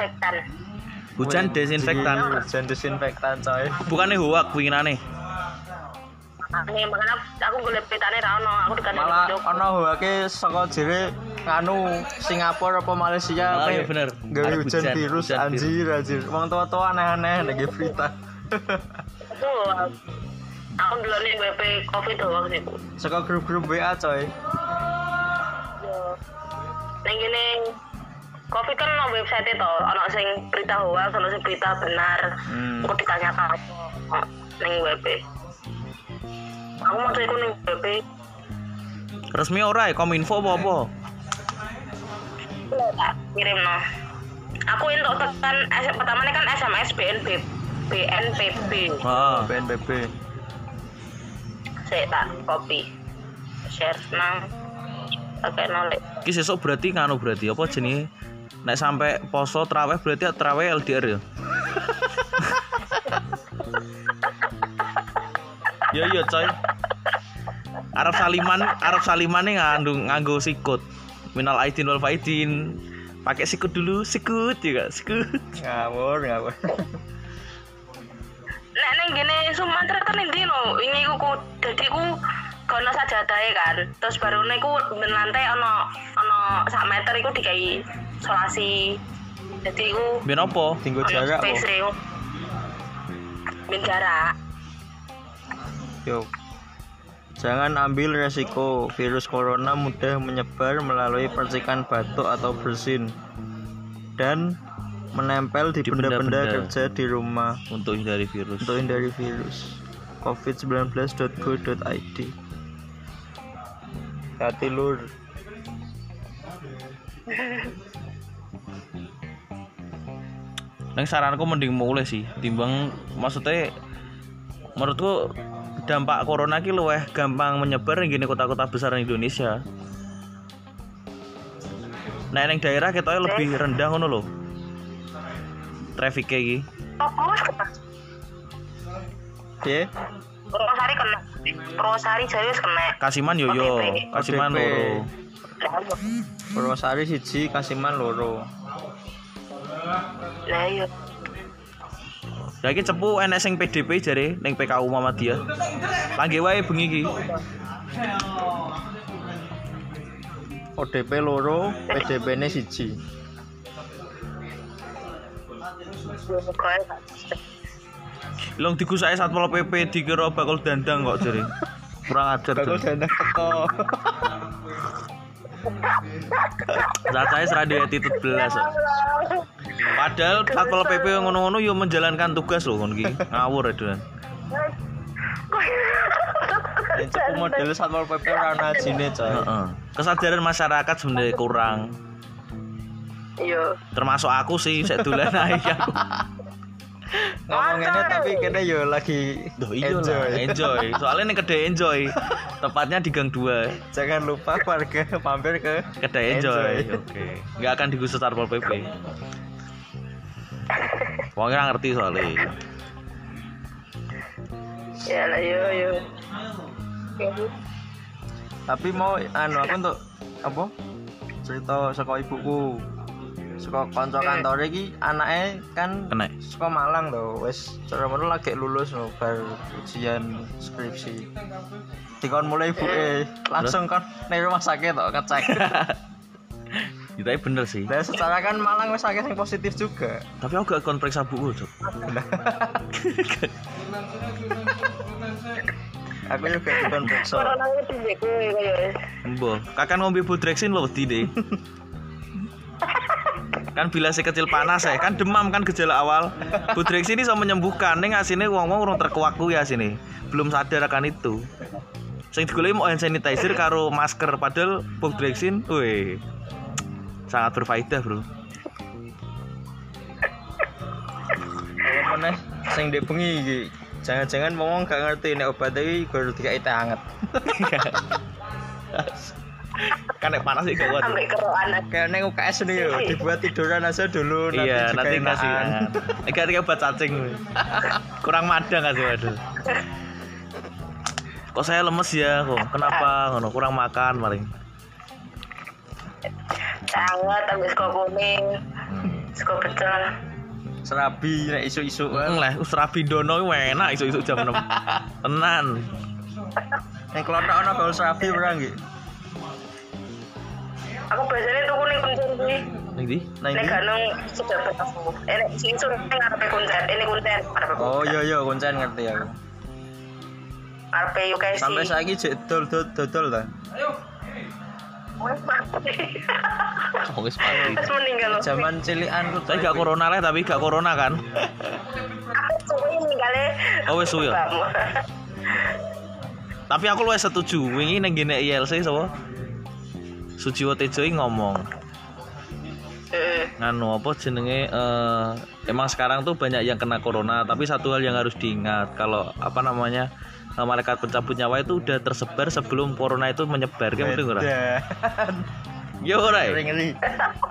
desinfektan. Hujan desinfektan. Hujan desinfektan coy. Bukannya hoak winginane. Ini makanya aku golek petane ra ono, aku dikasih Malah ono hoake saka jere nganu Singapura apa Malaysia apa ya? bener. Gawe hujan virus anjir anjir. Wong tua-tua aneh-aneh nek berita. Aku aku dulu nih BP COVID doang sih. Saka grup-grup WA coy. Yo. Ning COVID kan ono website itu, ono sing berita hoax, ono sing berita benar. Hmm. Aku ditanyakan apa ning WP. Aku mau iku ning WP. Resmi ora ya kominfo apa apa? kirim no. Aku untuk tekan pertama ini kan SMS BNP BNPB. Ah. BNPB. Saya tak copy share nang pakai nolek. Ki sesuk berarti nganu berarti apa jenenge? Nek sampai poso traweh berarti traweh LDR ya. ya iya coy. Arab Saliman, Arab Saliman nih ngandung nganggo sikut. Minal aidin wal faidin. Pakai sikut dulu, sikut juga, sikut. Ngawur, ngawur. Nek ning gini Sumatera kan ini no, ini ku jadi ku kono sajadahe kan. Terus baru niku ben lantai ono ono sak meter iku dikai isolasi. Jadi ku Ben apa? Tinggal jarak space kok. Ben jarak. Yo. Jangan ambil resiko. Virus corona mudah menyebar melalui percikan batuk atau bersin dan menempel di benda-benda. kerja di rumah Untuk hindari virus. untuk hindari virus. covid19.go.id Hati lur. Neng saranku mending mulai sih, timbang maksudnya menurutku dampak corona ki luweh gampang menyebar ning gini kota-kota besar di Indonesia. Nah, neng daerah kita lebih rendah ngono lho. Traffic iki. Oh, mas kena. Oke. Kena. Purwosari serius kena. Kasiman yo yo, Kasiman loro. Purwosari siji, Kasiman loro. Lah iya. Lah iki cepu enek sing PDP jare ning PKU Muhammadiyah. Langge wae bengi iki. ODP loro, PDP-ne siji. Long digusake Satpol PP dikira bakul dandang kok jare. Kurang ajar Bakul dandang teko. Cacahe serai duwe attitude belas. Padahal Satpol PP ngono-ngono yo menjalankan tugas loh kon iki. Ngawur ya. Yang cepu model Satpol PP ora ana ajine, coy. Kesadaran masyarakat sebenarnya kurang. Iya. Termasuk aku sih sik dolan ae aku. Ngomonginnya tapi kene yo lagi Duh iya enjoy. lah, enjoy. Soalnya nih kedai enjoy. Tepatnya di Gang 2. Jangan lupa warga mampir ke Kedai enjoy. Enjoy. Oke. Nggak akan digusur Satpol PP. Wong ora ngerti soalnya. Ya lah yo yo. Tapi mau anu aku untuk apa? Cerita saka ibuku. Saka kanca kantore iki anake kan Kena. saka Malang lho, wis cara ngono lagi lulus lho bar ujian skripsi. Dikon mulai ibuke langsung kan ning rumah sakit tok ngecek. Ya, tapi bener sih. Dan secara kan Malang wis akeh sing positif juga. Tapi aku gak kon periksa buku, Cuk. aku juga dikon periksa. Corona. Mbah, kakak ngombe Budrexin lho wedi deh. kan bila si kecil panas ya kan demam kan gejala awal. Budrexin ini bisa menyembuhkan ning asine wong-wong urung terkuak kuwi asine belum sadar akan itu. Sing digoleki mau hand sanitizer karo masker padahal Budrexin weh sangat berfaedah bro. Meneh sing ndek bengi iki, jangan-jangan ngomong gak ngerti nek obat iki baru dikai teh anget. kan nek panas sih kuat Sampai keroan. Kayak neng UKS nih yo, dibuat tiduran aja dulu nanti iya nanti kasih enakan. ini kan obat cacing kurang madang kasih waduh kok saya lemes ya kok kenapa ngono kurang makan paling Sangat habis kok kuning. Sego pecel. Serabi nek isu-isu kan. Lah, us rabi dono enak isu-isu jam 6. Tenan. Nek klothok ana gaul serabi ora nggih? Nah Nek ini. gak nang sejabat aku. Eh nek sing isu ning ngarepe kuncen. Ini kuncen. Oh iya iya kuncen ngerti aku. Ngarepe UKC. Sampai saiki jek dol dol dodol ta. Wes mati. Oh, wis pasti. Terus meninggal. Zaman cilikan tuh. Saya gak corona lah tapi gak corona kan. Aku meninggalnya. Oh ya. Mbakmu. Tapi aku luwih setuju. Wingi ning gene ILC sapa? Sujiwo Tejo ngomong Heeh. nganu apa jenenge eh, emang sekarang tuh banyak yang kena corona tapi satu hal yang harus diingat kalau apa namanya eh, malaikat pencabut nyawa itu udah tersebar sebelum corona itu menyebar kan betul ora? Ya ora. ya? Ngeri.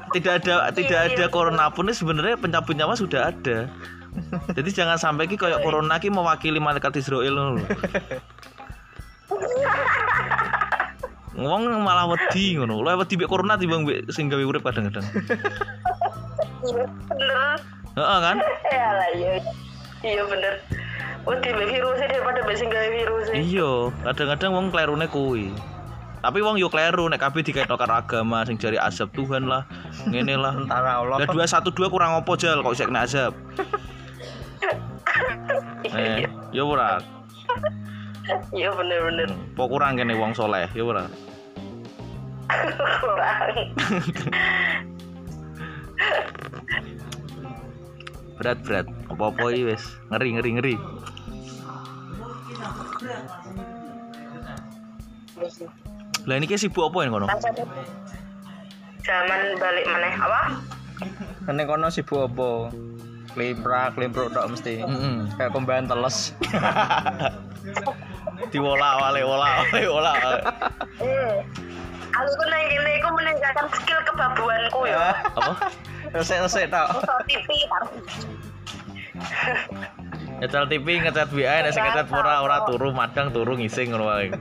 Tidak ada tidak ada corona pun ini sebenarnya pencabut nyawa sudah ada. Jadi jangan sampai ki kayak corona ki mewakili malaikat Israel lho. Ngomong malah wedi ngono. Lu wedi mbek corona timbang mbek sing gawe urip kadang-kadang. Bener. Heeh kan? Ya lah iya. Iya bener. Oh di virusnya daripada besi gawe virusnya. Iya, kadang-kadang wong klerune kuwi. Tapi wong yo kleru nek kabeh dikaitno karo agama sing jari azab Tuhan lah, ngene lah. Tentara Allah. Lah 212 kurang opo jal kok kena azab. Eh, yo ora. Iya bener bener. Po kurang kene wong soleh, yo ora. Kurang. Berat-berat. Apa-apa iki wis ngeri ngeri ngeri. Lah ini ki sibuk apa ya kono? Zaman balik maneh apa? Nek kono sibuk apa? Klimprak, klimpruk tok mesti. Heeh. Kayak pembahan teles. Diwola wale wola wale wola. Aku nang kene iku meningkatkan skill kebabuanku ya. Apa? Resek-resek tok. Kan. Nyetel TV ngecat WA nek sing ngecat ora ora turu madang turu ngising ngono wae.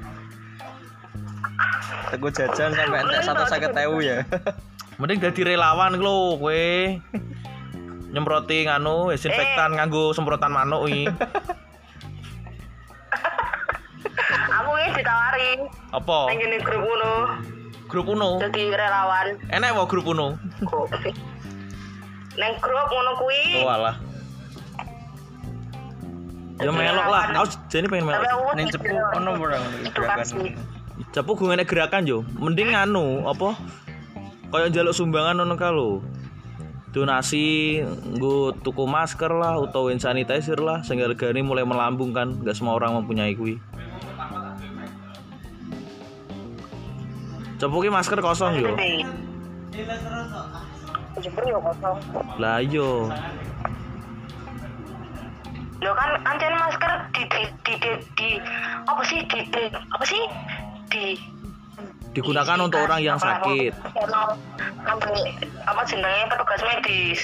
Teguh jajan sampai entek satu sakit tewu ya. Mending dadi relawan lho kowe. Nyemproti nganu desinfektan nganggo semprotan manuk iki. Aku ini ditawari Apa? nang grup ngono. Grup Uno. Jadi relawan. Enak wae grup Uno. Neng grup ngono kuwi. Oh alah. Ya melok lah. Aku jane pengen melok. Ning cepu ono ora gerakan. edukasi. Japu gue ngene gerakan yo. Mending nganu apa? Kayak njaluk sumbangan ngono ka lho. Donasi nggo tuku masker lah utawa hand sanitizer lah sing hargane mulai melambung kan. Gak semua orang mempunyai kuwi. Cepu ki masker kosong yo. Jember yo kosong. Lah yo. Lo kan ancen masker di di di di, di apa sih di, di apa sih di Digunakan untuk orang yang sakit. Sampai apa jenenge petugas medis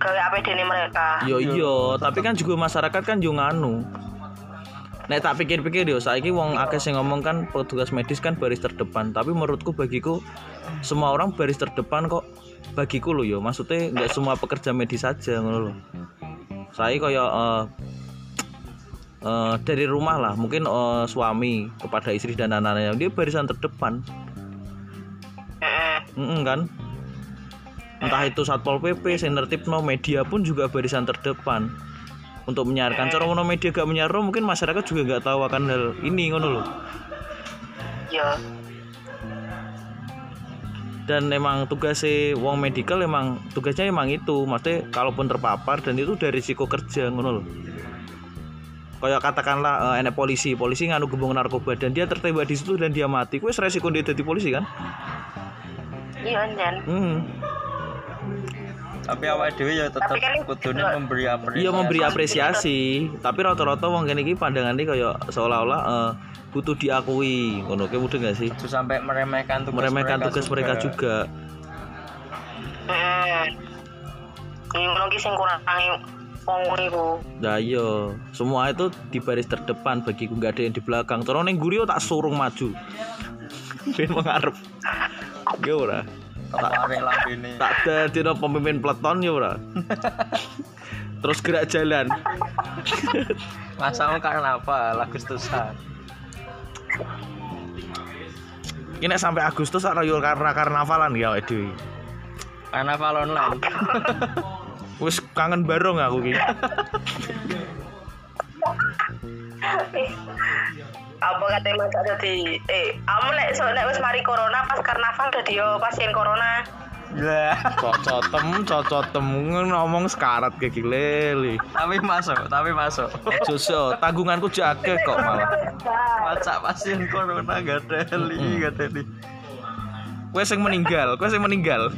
gawe APD ini mereka. Yo iya, tapi kan juga masyarakat kan yo nganu. Nek tak pikir-pikir yo saiki wong akeh sing ngomong kan petugas medis kan baris terdepan, tapi menurutku bagiku semua orang baris terdepan kok bagiku lo yo. Maksudnya nggak semua pekerja medis saja ngono loh. Saya kaya eh, eh, dari rumah lah, mungkin eh, suami kepada istri dan anak-anaknya dia barisan terdepan. Heeh. Mm kan? Entah itu Satpol PP, sing media pun juga barisan terdepan untuk menyiarkan. Cara ngono media gak menyiar mungkin masyarakat juga nggak tahu akan hal ini ngono loh. Yo. Dan emang tugasnya wong medical emang tugasnya emang itu, maksudnya kalaupun terpapar dan itu dari risiko kerja ngono loh. Kayak katakanlah eh, enek polisi, polisi nganu gembong narkoba dan dia tertembak di situ dan dia mati. Kuwi resiko dia jadi polisi kan? Iya Jan. Hmm. Tapi awake dhewe ya tetep Tapi kan kudune juga- memberi apresiasi. Iya memberi apresiasi, tapi rata-rata wong kene iki pandangannya kayak seolah-olah eh, butuh diakui, ngono kayak mudah gak sih? Itu sampai meremehkan tugas Meremehkan mereka tugas mereka juga. Heeh. Ini ngono ki sing. Nah iya, semua itu di baris terdepan bagiku nggak ada yang di belakang. Terus ning guri tak surung maju. Ben mengarep. Ya ora. Kemarin lambene. Tak dadi no pemimpin peleton ya ora terus gerak jalan. Masamu karena apa? Agustusan ini sampai Agustus sak royal karena karnavalan ya dhewe karnaval online wis kangen bareng aku ki apa katanya mas? Jadi eh kamu nek so nek wis mari corona pas karnaval udah dia pasien corona. Lah, cocotem cocotem. Ngomong sekarat kayak gile tapi masuk tapi masuk. Joso, tanggunganku jake kok malah. Macak pasien corona gak ada li gak ada li. Sing meninggal, kowe sing meninggal.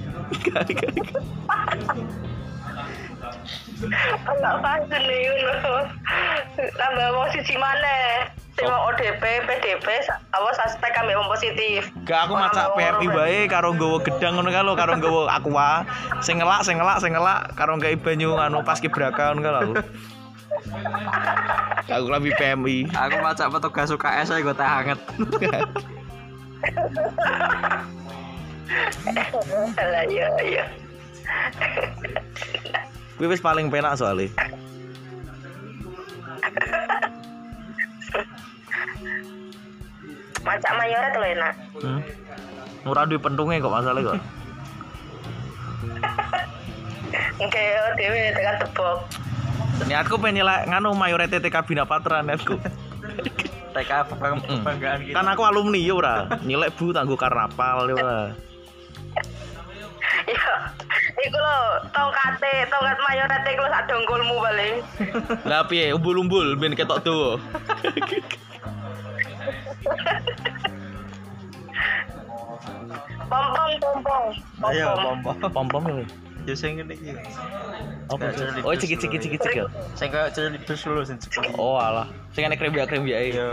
enggak pasien nih tambah mau siji mana Sing mau ODP, PDP, apa suspek kami wong positif. Gak aku macak PMI wae karo nggawa gedang ngono kae lho, karo nggawa aqua. Sing ngelak, sing ngelak, sing ngelak karo gawe banyu anu pas kibraka ngono kae lho aku. Aku lebih PMI. aku macak petugas UKS saya gue teh hangat Alah iya iya. Kuwi wis paling penak soalnya. Macak mayoret lho enak. Hmm. Ora duwe pentunge kok masalah kok. Oke, dewe tekan tebok. Niatku pengen nyelak nganu mayoret TK Bina Patra niatku. TK kebanggaan kita Kan aku alumni ya ora. Nyelek Bu tanggo karnaval ya ora. Iya. Iku lho, tongkate, tongkat mayoret iku lho sak dongkulmu paling. Lah piye umbul-umbul ben ketok Pompong, pompong. ayo Pompong. pompo Pom-pom ya. ya sing ngene iki Apa Oh, fish ciki-ciki dulu. ciki-ciki ya. sing kayak jellyfish dulu sing cepet Oh alah. Sing enek krembiak-krembiak iki. iya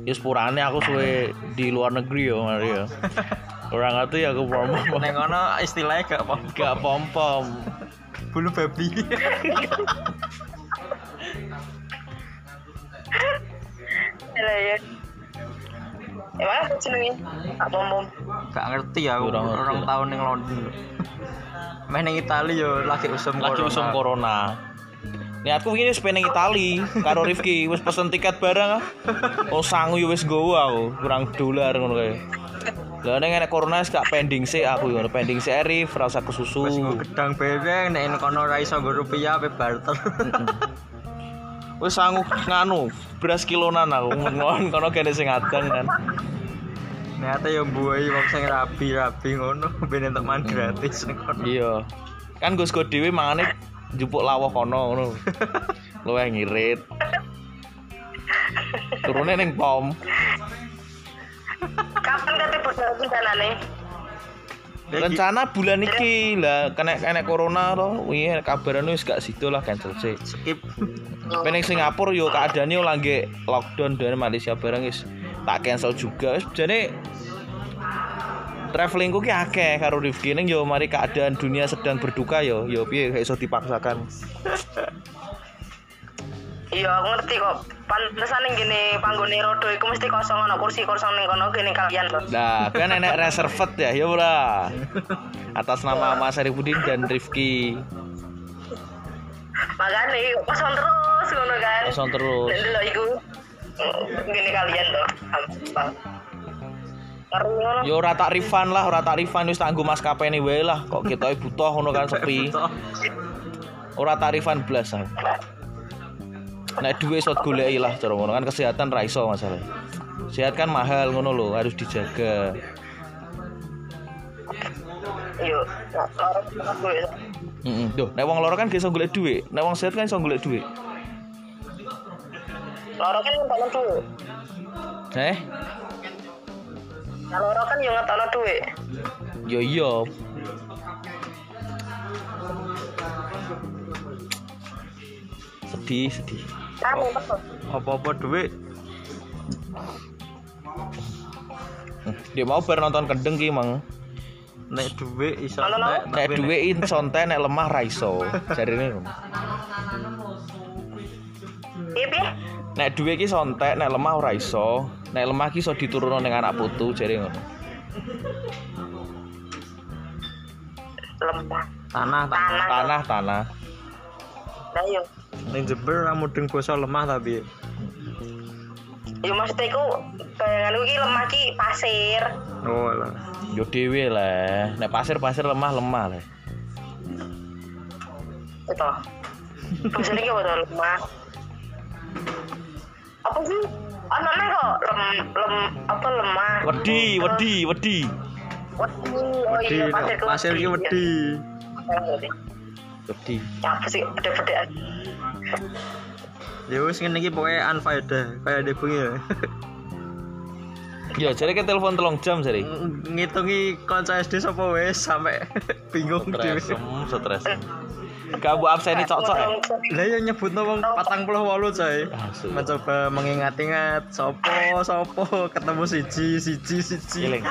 Ya sepurane aku suwe di luar negeri ya mari ya. Orang ngerti ya aku pom-pom. neng ngono istilahnya gak pompo Gak pom-pom. bulu babi Alah ya. Emang apa jenenge? Pak pompong. gak ngerti ya ngerti. orang tahun ning London main ning Italia yo lagi usum Lagi corona. usum corona. Niatku ini wis pengen Itali karo Rifki wis pesen tiket bareng ah. Oh sangu yo wis nggowo aku, kurang dolar ngono kae. Lah nek enek corona wis gak pending sih aku ngono, pending sih Rif rasa kesusu. Wis gedang bereng nek ning kono ra iso nggo rupiah pe barter. Wis sangu nganu, beras kilonan aku ngon kono kene sing adang kan. Ternyata yo mbuhi wong sing rabi-rabi ngono ben entuk man gratis ning kono. Iya. Kan Gus Go dhewe mangane jupuk lawah kono ngono. Luwih ngirit. Turune ning pom. Kapan kate budal rencanane? Rencana bulan iki lah kena kena corona to. Wingi kabaran wis gak sido lah cancel sih. skip. Pening Singapura yo keadaannya yo lagi lockdown dan Malaysia bareng wis tak cancel juga. Jane travelingku ki akeh karo Rifki ning yo mari keadaan dunia sedang berduka yo yo piye gak iso dipaksakan. Iya, aku ngerti kok. Pantesan ning gini panggone rodo iku mesti kosong ana kursi kosong ning kono gini kalian loh. Nah, kan enek reserved ya, ya ora. Atas nama Mas Arifudin dan Rifki. Makane kosong terus ngono kan. Kosong terus. Dan dulu iku gini kalian loh. Yo ora tak refund lah, ora tak refund wis tak nggo maskapai wae lah. Kok kita butuh ngono kan sepi. Ora tak refund blas. ah. Nek duwe iso goleki lah cara ngono kan kesehatan ra iso masalah. Sehat kan mahal ngono lho, harus dijaga. Iya, loro. Heeh. Duh, nek wong loro kan gak iso golek dhuwit. Nek wong sehat kan iso golek dhuwit. Loro kan ngetono duit. Eh? Nah, loro kan yo ngetono duit. Yo iya. Sedih, sedih. Kamu betul. Apa-apa duit Hmm, Dia mau bar nonton kendeng ki mang. nek duit iso Nek tapi duwe sonte nek lemah ra iso. Jarine ngono. Iya? Nek duwe ki sontek nek lemah ora iso. Nek lemah ki iso diturunno ning anak putu jare ngono. lemah Tanah, tanah. tanah Tanah, tanah. nah yo Ning Jember ra mudeng basa lemah tapi. yo maksudnya iku bayanganku ki lemah ki pasir Oh lah. Yo dhewe lah. Nek pasir-pasir lemah-lemah lah. itu maksudnya ki apa lemah apa sih anaknya kok lem lem apa lemah Wedi, wedi, wedi. wedi oh Wedi, iya pasir ki wedi. Wedi. ya apa sih pede-pedean Ya wis ngene iki pokoke unfaedah, kaya ada bengi ya. Yo, jadi ke telepon telung jam seri. Ngitungi kanca SD sapa wis sampai bingung dhewe. Stresem, stresem. Gak bu absen ini cocok ya. Lah ya nyebutno wong 48 coy. Mencoba mengingat-ingat sopo sopo ketemu siji siji siji. Iling.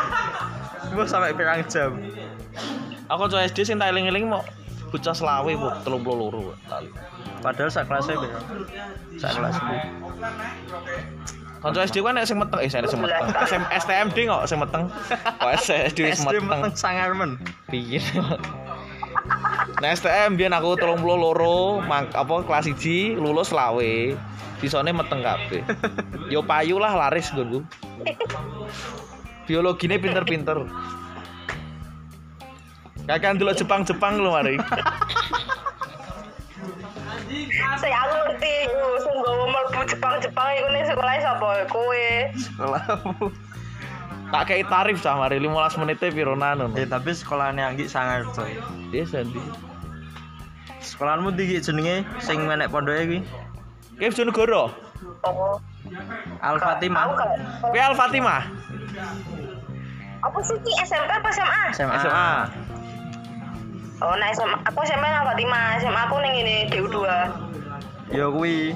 Wah sampai pirang jam. Aku coba SD sing tak eling-eling mau bocah selawe bu telung puluh loro. Padahal sak kelasnya beda. Sak kelas. Kanca SD kan nek sing meteng, eh sing sing meteng. STMD kok sing meteng. Kok SD wis SD meteng. meteng sangarmen. Piye? Nah STM biyen aku 32 mang apa kelas 1 lulus selawe. Sisane meteng kabeh. Yo payu lah laris nggonku. Biologine pinter-pinter. Kakak dulu Jepang-Jepang lho mari. saya aku ngerti sing nggawa mlebu Jepang-Jepang iku ning sekolah sapa kowe Sekolahmu. Tak kei tarif cah mari 15 menitnya pironan ngono. Eh tapi sekolahnya Anggi sangar coy. Dia sendi. Sekolahmu tinggi jenenge sing menek pondoke iki. Kayak Bojonegoro. oh Al Fatimah. kan Kayak Al Fatimah. apa sih ki SMP apa SMA SMA. SMA. oh nah SMA aku SMA nang Fatimah SMA aku ning ini DU2 Ya kuwi.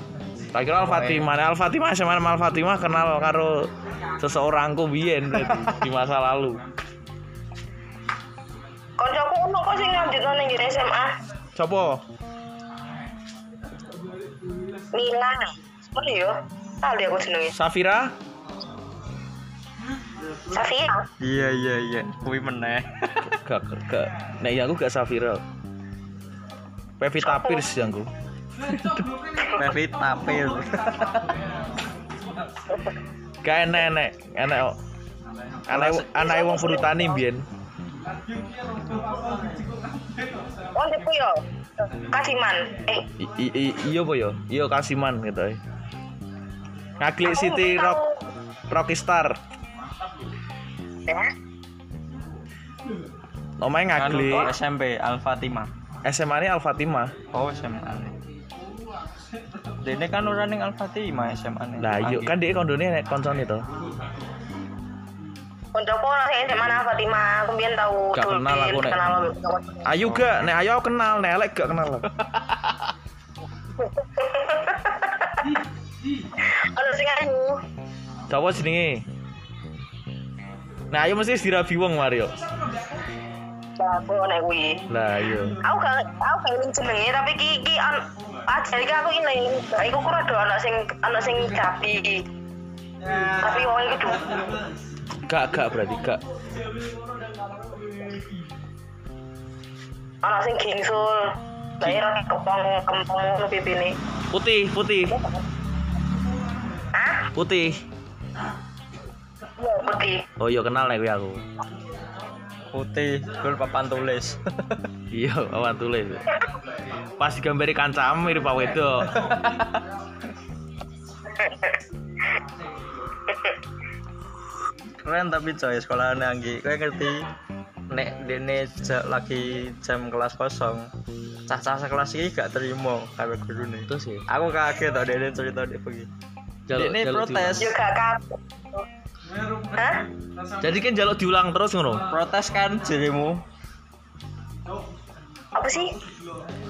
Tak kira Al Fatimah, Nah, Al Fatimah sama Al Fatimah kenal karo seseorangku biyen berarti, di masa lalu. koncoku ono kok sing lanjutno ning gini SMA Sopo? Mila Apa yo? Tahu dia aku jenenge. Safira? Safia. Iya iya iya. Kuwi meneh. Gak, gak. Nek ya aku gak Safira. Pevita Pierce yang aku. Pevita Pir. Gak enek enek, enek kok. Anak anak wong Perutani biyen. Oh, itu yo. Kasiman. Eh, I- i- i- Iya apa ya? Iya Kasiman gitu. ya. Ngaglik City Rock Rockstar. ya. Omae ngaglik. Anu SMP Al Fatimah. SMA ini Al Fatimah. Oh SMA. Dene kan ora ning Al Fatimah SMA nih. Lah yuk kan dia kondone nek koncone to. Koncoku orang sing SMA nang Fatimah, aku mbiyen tahu Gak kenal aku, Nek. kenal. Ayu gak? Nek aku kenal, nek elek gak kenal. Ono sing ayu. Coba jenenge. Nah, ayo mesti dirabi wong Mario. Lah, aku nek kuwi. Lah iya. Aku gak aku gak jenenge tapi ki ki an ah jadi aku ini iku ku rada ana sing ana sing capi. Tapi wong iku du. Gak gak berarti gak. Ana sing gingsul. Daerah kepong kempong ngono pipine. Putih, putih, Hah? putih. Iya, putih. Oh iya kenal nek kuwi aku. Putih, gol papan tulis. Iya, awan tulis. Pas digambari kancam mirip Pak Wedo. Keren tapi coy sekolah Anggi. Kowe ngerti nek dene lagi jam kelas kosong. Cah-cah sekelas iki gak terima karo gurune. Terus ya. Aku kaget tau dene cerita dia. Jaluk- Dene protes. Yo gak kap. Hah? Jadi kan jaluk diulang terus ngono. Protes kan jerimu. Apa sih?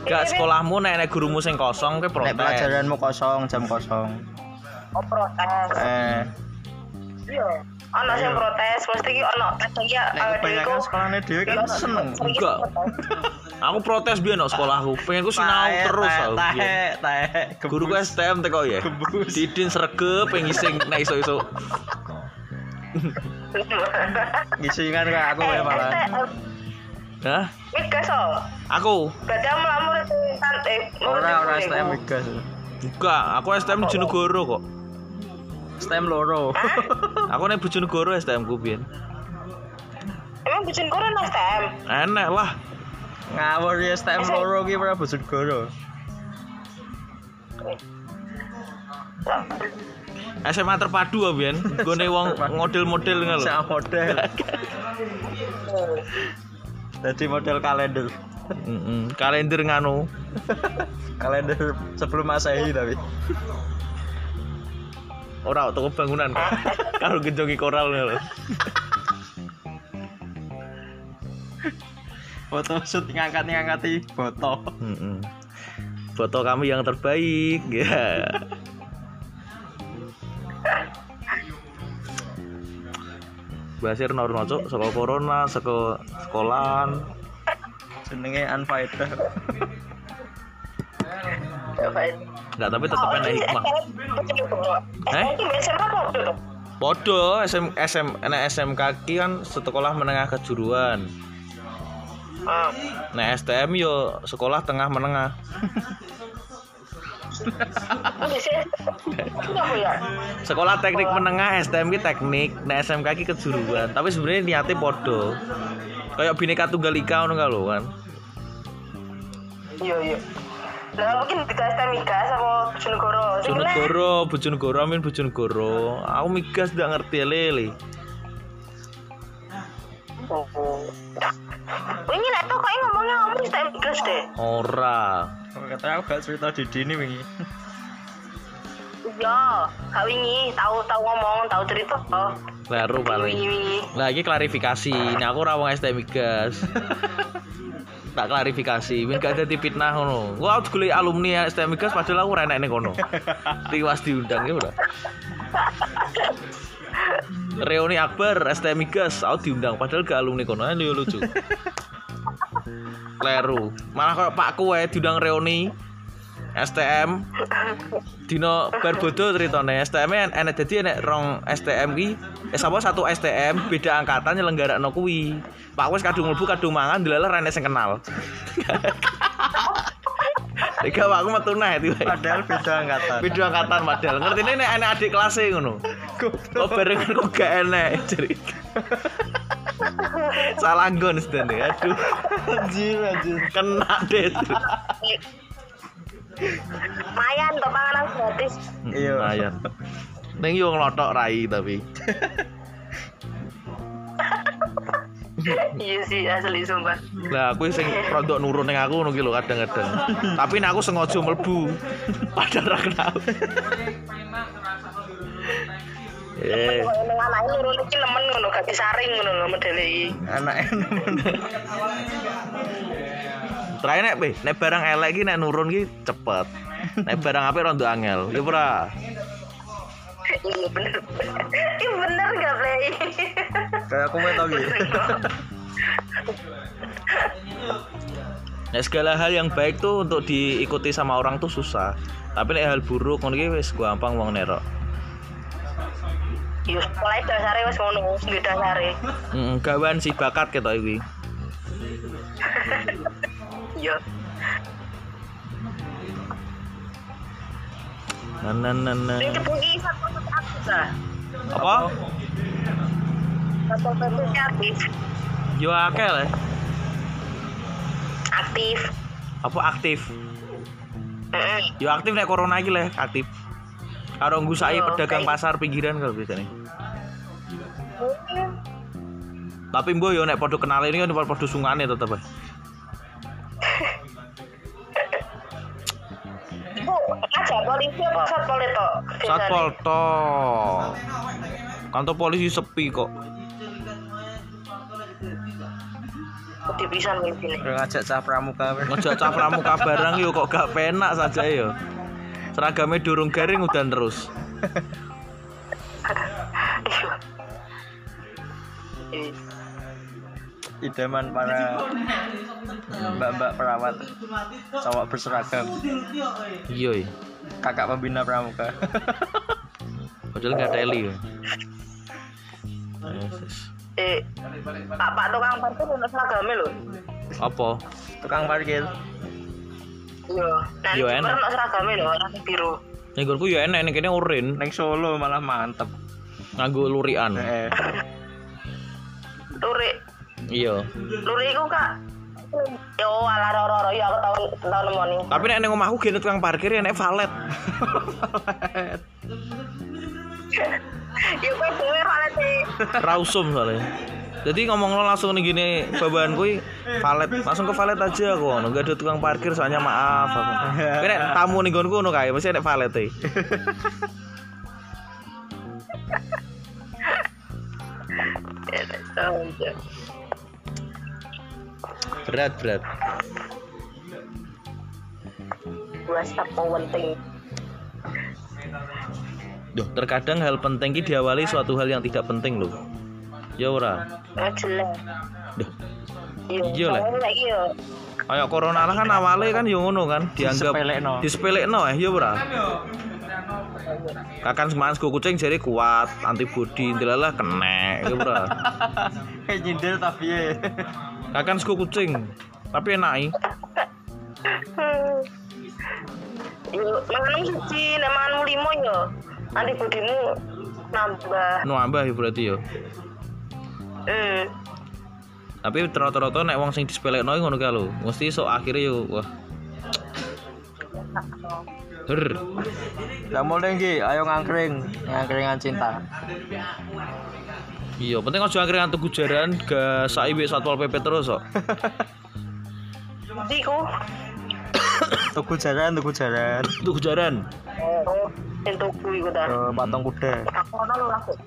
Gak sekolahmu nek nek gurumu sing kosong kowe Nek protes. pelajaranmu kosong, jam kosong. Oh, protes. Eh, Iya. Ono sing protes, mesti ki ono kadang ya nek kebanyakan sekolahnya dhewe kan seneng. Enggak. Aku protes biyen nang sekolahku. Pengen ku sinau Tae, terus tae, aku. tae, biyen. tae, Guru ku. STM teko ya. Didin sregep pengen ngising nek iso-iso. Ngisi kan kayak aku ya malah. Hah? Migas oh. Aku? Berarti kamu lamur itu eh Ora ora murid-murid STM migas. Enggak, aku STM di Bojonegoro kok. STM loro. Aku nih Bojonegoro STM ku biyen. Emang bikin koran STM? Enak lah. Ngawur ya STM loro ki ora Bojonegoro. SMA terpadu ah biyen. Gone wong model-model ngono. Sak model. Jadi model kalender. Heeh, kalender nganu. Kalender sebelum Masehi tapi. Ora toko bangunan kok. Karo genjongi koral lho. Foto shoot ngangkat-ngangkati foto. Heeh. Foto kami yang terbaik ya. Basir norno cuk, saka corona, saka sekolahan. Jenenge Anfaedah. Enggak, tapi tetep enak hikmah. Eh? Podo SM SM enak SMK ki kan sekolah menengah kejuruan. Ah. Nah STM yo sekolah tengah menengah. Sekolah teknik menengah STM ki teknik, nah SMK ki kejuruan. Tapi sebenarnya niatnya podo. Kayak bineka tunggal ika ngono lho kan. Iya, iya. Lah mungkin di STM migas apa Bojonegoro? Sing kena- Bojonegoro, Bojonegoro, amin Bojonegoro. Aku migas ndak ngerti lele. Oh. Ini nek tuh kayak ngomongnya ngomong STM migas deh. Ora. Kata aku gak cerita di dini wingi. Iya, kak wingi tahu tahu ngomong, tahu cerita. Oh, Baru paling. Lah iki klarifikasi. Ini aku ora wong STM migas. tak klarifikasi, ben gak dadi fitnah ngono. Gua harus golek alumni STM migas padahal aku enek ning kono. Tiwas diundang ya udah. Reuni Akbar STM migas, aku diundang padahal gak alumni kono. Ayo lucu. Kleru. Malah kayak pakku wae diundang reuni STM Dino bar bodo ceritane STM en enek dadi enek rong STM ki eh sapa satu STM beda angkatan nyelenggarakno kuwi. Pak wis kadung mlebu kadung mangan dilalah ra enek sing kenal. Tiga aku metu nah itu. Padahal beda angkatan. Beda angkatan padahal. Ngertine nek enek adik kelas e ngono. Kok barengan kok gak enek jadi. Salah nggon sedene. Aduh, Anjir anjir. kena deh. Mayan tuh panganan gratis. Iya. Lumayan. Ning yo nglothok rai tapi. iya sih asli sumpah. Lah aku sing rodok nurun ning aku ngono ki lho kadang-kadang. Tapi nek aku sengaja mlebu. Padahal ra kenal. Eh, Kok ning anake nurun iki nemen ngono gak disaring ngono lho modele iki. Anak nemen. terakhir nek be, nek barang elek ki nek nurun ki cepet. Nek barang apik rondo angel. Ya ora. Iya bener. Iya bener gak play. Kayak aku mau tau gitu. Nek segala hal yang baik tuh untuk diikuti sama orang tuh susah. Tapi nek hal buruk ngono ki wis gampang wong nerok. Iya mulai dasare wis ngono, nggih dasare. Heeh, gawan si bakat ketok iki. Iya. Nah, nah, nah, nah. Kebuki satu lah. Apa? Satu satu aktif. Yo akeh le. Aktif. Apa aktif? Yo aktif nek corona iki le, aktif. Karo ngusai Yo, pedagang baik. pasar pinggiran kalau biasanya. Tapi mbok yo nek padha kenal ini kan padha sungane tetep. ae. Bu, aja polisi apa satpol itu? Satpol to. Kantor polisi sepi kok. Di pisan ngajak cah pramuka. Ngejak cah pramuka barang yo kok gak penak saja yo. Seragamnya durung garing udan terus. Idaman para mbak-mbak perawat cowok berseragam. Iya. iya. Kakak pembina pramuka. Padahal gak ada Eli. Yes, yes. Eh, Pak Pak tukang parkir ono seragamnya lho. Apa? Tukang parkir. Iya. Nah, Yo, enak. seragamnya lho, warna biru. Ning nggonku ya enek ning kene urin, Neng Solo malah mantep. nganggo lurian. Eh, Lurik, Iya. lurik iku Kak. Yo, ala roro-roro ya aku tau tau nemoni. Tapi nek ning omahku gene tukang parkir ya nek valet. Ya kowe dhewe valet e. Rausum soalnya. Jadi ngomong lo langsung nih gini babahan kuy valet langsung ke valet aja aku ngono gak ada tukang parkir soalnya maaf aku. Kowe nek tamu nih gonku ngono kae mesti nek valet e. Berat berat. Penting. Duh, terkadang hal penting ki diawali suatu hal yang tidak penting loh. Ya ora. Jelek. Duh, Iya, Iya, Le. soalnya lagi yo. kayak corona lah kan awalnya kan yo ngono kan dianggap Disepelekno. disepelekno eh ya ora. Kakan semangat kucing jadi kuat, antibody, dilalah kena, ya ora. Kayak nyindir tapi ya. Kakan sego kucing, tapi enak i. Yo, manganmu siji, nek manganmu limo yo. Antibodimu nambah. Nu ambah ya berarti yo. Hmm. Tapi rata-rata nek wong sing disepelekno ngono kae lho. Mesti sok akhirnya yo wah. Her. Lah mulai nggih, ayo ngangkring, ngangkringan cinta. Iya, penting aja akhirnya tuku jaran ga iwik Satpol PP terus kok. Jadi ku Tuku jaran, tuku jaran. Tuku jaran. oh, sing tuku iku ta. Ke patung kuda. Aku ono lho langsung.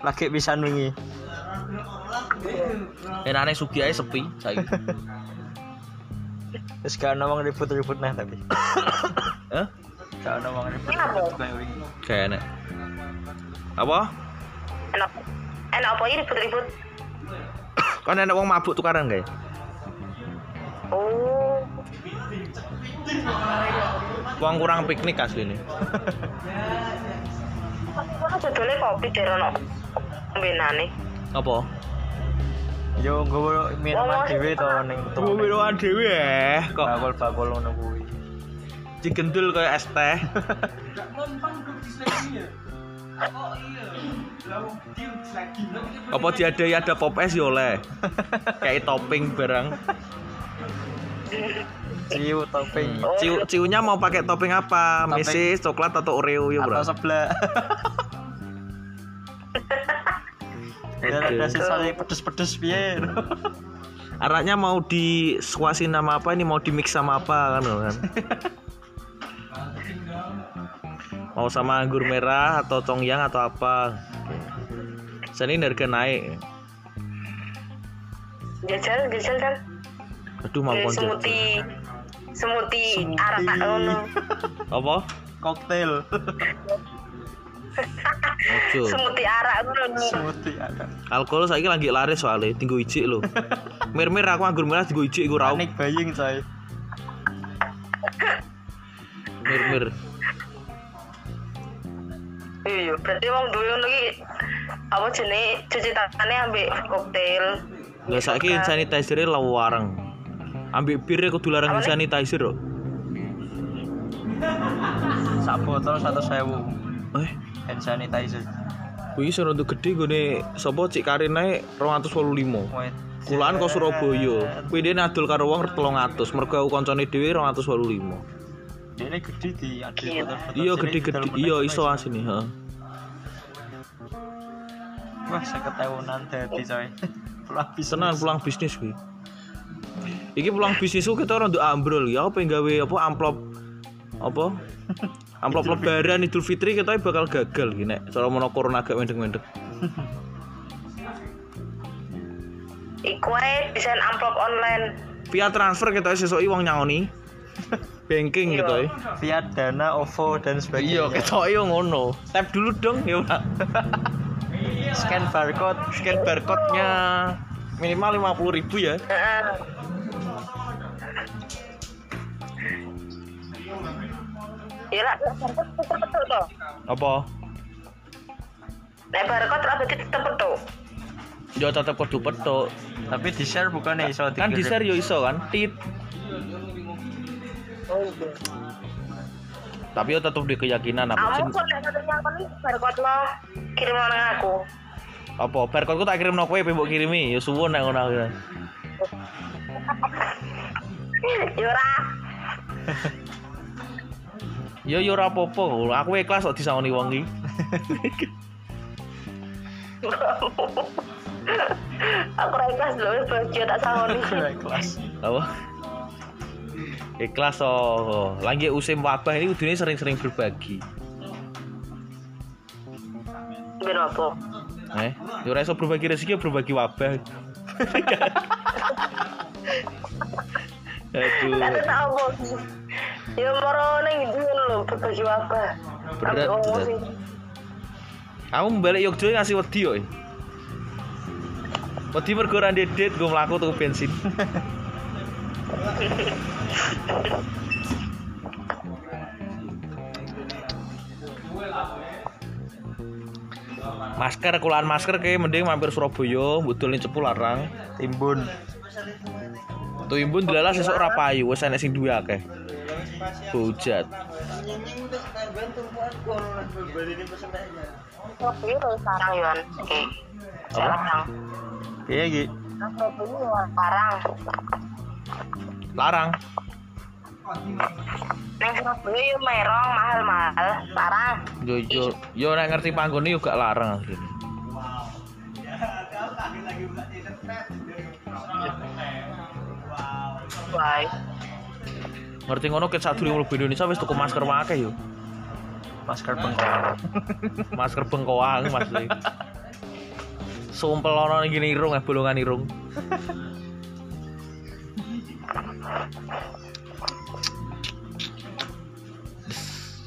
Lagi pisan wingi. Enane sugi ae sepi saiki. Wis gak ono wong ribut-ribut nah tapi. Hah? Gak ono wong ribut. Kenapa? kayak wingi. Kayak enak. Apa? Enak. Enak apa ini ribut-ribut? Kan enak wong mabuk tukaran kae. Oh, Wong kurang piknik asline. Ono jodole kopi dari ono benane. Apa? Yo nggowo minuman dhewe to ning Tunggu minuman dhewe eh kok bakul-bakul ngono kuwi. digendul kayak es teh. Apa diadai ada pop es ya oleh. Kayak topping barang. Ciu topping Ciu ciunya mau pakai topping apa? Topping. Mesis, coklat atau Oreo ya, Bro? atau sebelah. Biar ada sisa yang pedes-pedes piye. Arahnya mau disuasin sama apa ini mau di mix sama apa kan kan? mau sama anggur merah atau congyang atau apa? Sini harga naik. Jajal, jajal kan. Aduh mau. Smoothie. Smoothie Smoothie. arak ngono. Apa? Koktail. Ojo. Smoothie arak ngono. Smoothie ada. Alkohol saya lagi laris soalnya, tinggu ijik lo. Mir-mir aku anggur merah tinggu ijik gue raup. Panik buying coy. Mir-mir. Iya, berarti wong duwe ngono iki apa jenenge cuci tangannya ambek koktail. Lah saiki sanitizer lawareng. Ambek bir kudu larang sanitizer kok. Sak botol satu sewu Eh, hand sanitizer. kuwi sing untuk gede gone sapa Cik Karin ae 285. Wait. Kulaan kok Surabaya. Kuwi dene adol karo wong 300, mergo aku kancane dhewe 285. Ini gede di ada Iya. Iya gede-gede. dalam Iya menit, iso asine, heeh. Wah, seketahunan dadi coy. Pulang bisa. Tenan pulang bisnis kuwi. Iki pulang bisnis ku kita orang ambrol ya apa yang gawe apa amplop apa amplop lebaran Idul Fitri kita bakal gagal gini cara mono corona agak mendek-mendek Iku ae desain amplop online. via transfer kita sesuk wong nyangoni. Banking Iya. gitu ya Via Dana, OVO dan iya sebagainya. kita yo ngono. Tap dulu dong ya Pak Scan barcode. scan barcode nya minimal 50.000 ribu ya Ya lah, tetep betul toh. apa Nek barcode lah berarti tetep betul. Yo tetep kudu petuk. Tapi di share bukan iso Kan di share yo iso kan. Tit. Oh iya. Tapi yo tetep di keyakinan apa Kamu sing kok barcode lo kirim nang aku. apa barcode ku tak kirim no kowe mbok kirimi yo suwun nek ngono aku. Yura. Yo yo ora apa-apa, aku ikhlas kok disangoni wong iki. aku ra ikhlas lho baju tak sangoni. kelas Apa? Ikhlas oh. Lagi usim wabah ini kudune sering-sering berbagi. Ben apa? Eh, yo ora iso berbagi rezeki, yo berbagi wabah. Aduh. Kata tak. Ya moro ning ndi lho berbagi apa? Berat. Kamu balik Yogyakarta ngasih wedi yo. eh? Wedi mergo ora ndedet gue mlaku tuku bensin. masker kulaan masker kayak mending mampir Surabaya budulin cepu larang timbun tuh imbun dilalah sesuk ora payu wis enek sing duwe akeh hujat. Oke. Iya Gi ini sekarang. larang Neng Surabaya yo merong mahal-mahal. Sekarang. yo yo yo nek ngerti panggone yo gak larang asline Baik. Ngerti ngono ket sadurunge mlebu Indonesia wis tuku masker wae yo masker bengkoang masker bengkoang mas sumpel ono gini irung eh bolongan irung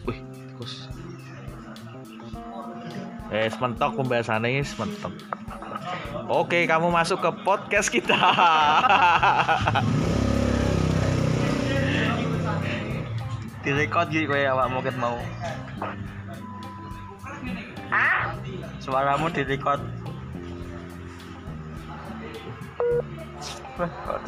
Wih, tikus. Eh, sementok pembahasannya sementok. Oke, kamu masuk ke podcast kita. direkod Gi kowe awakmu ket mau Hah? suaramu direkod Wah,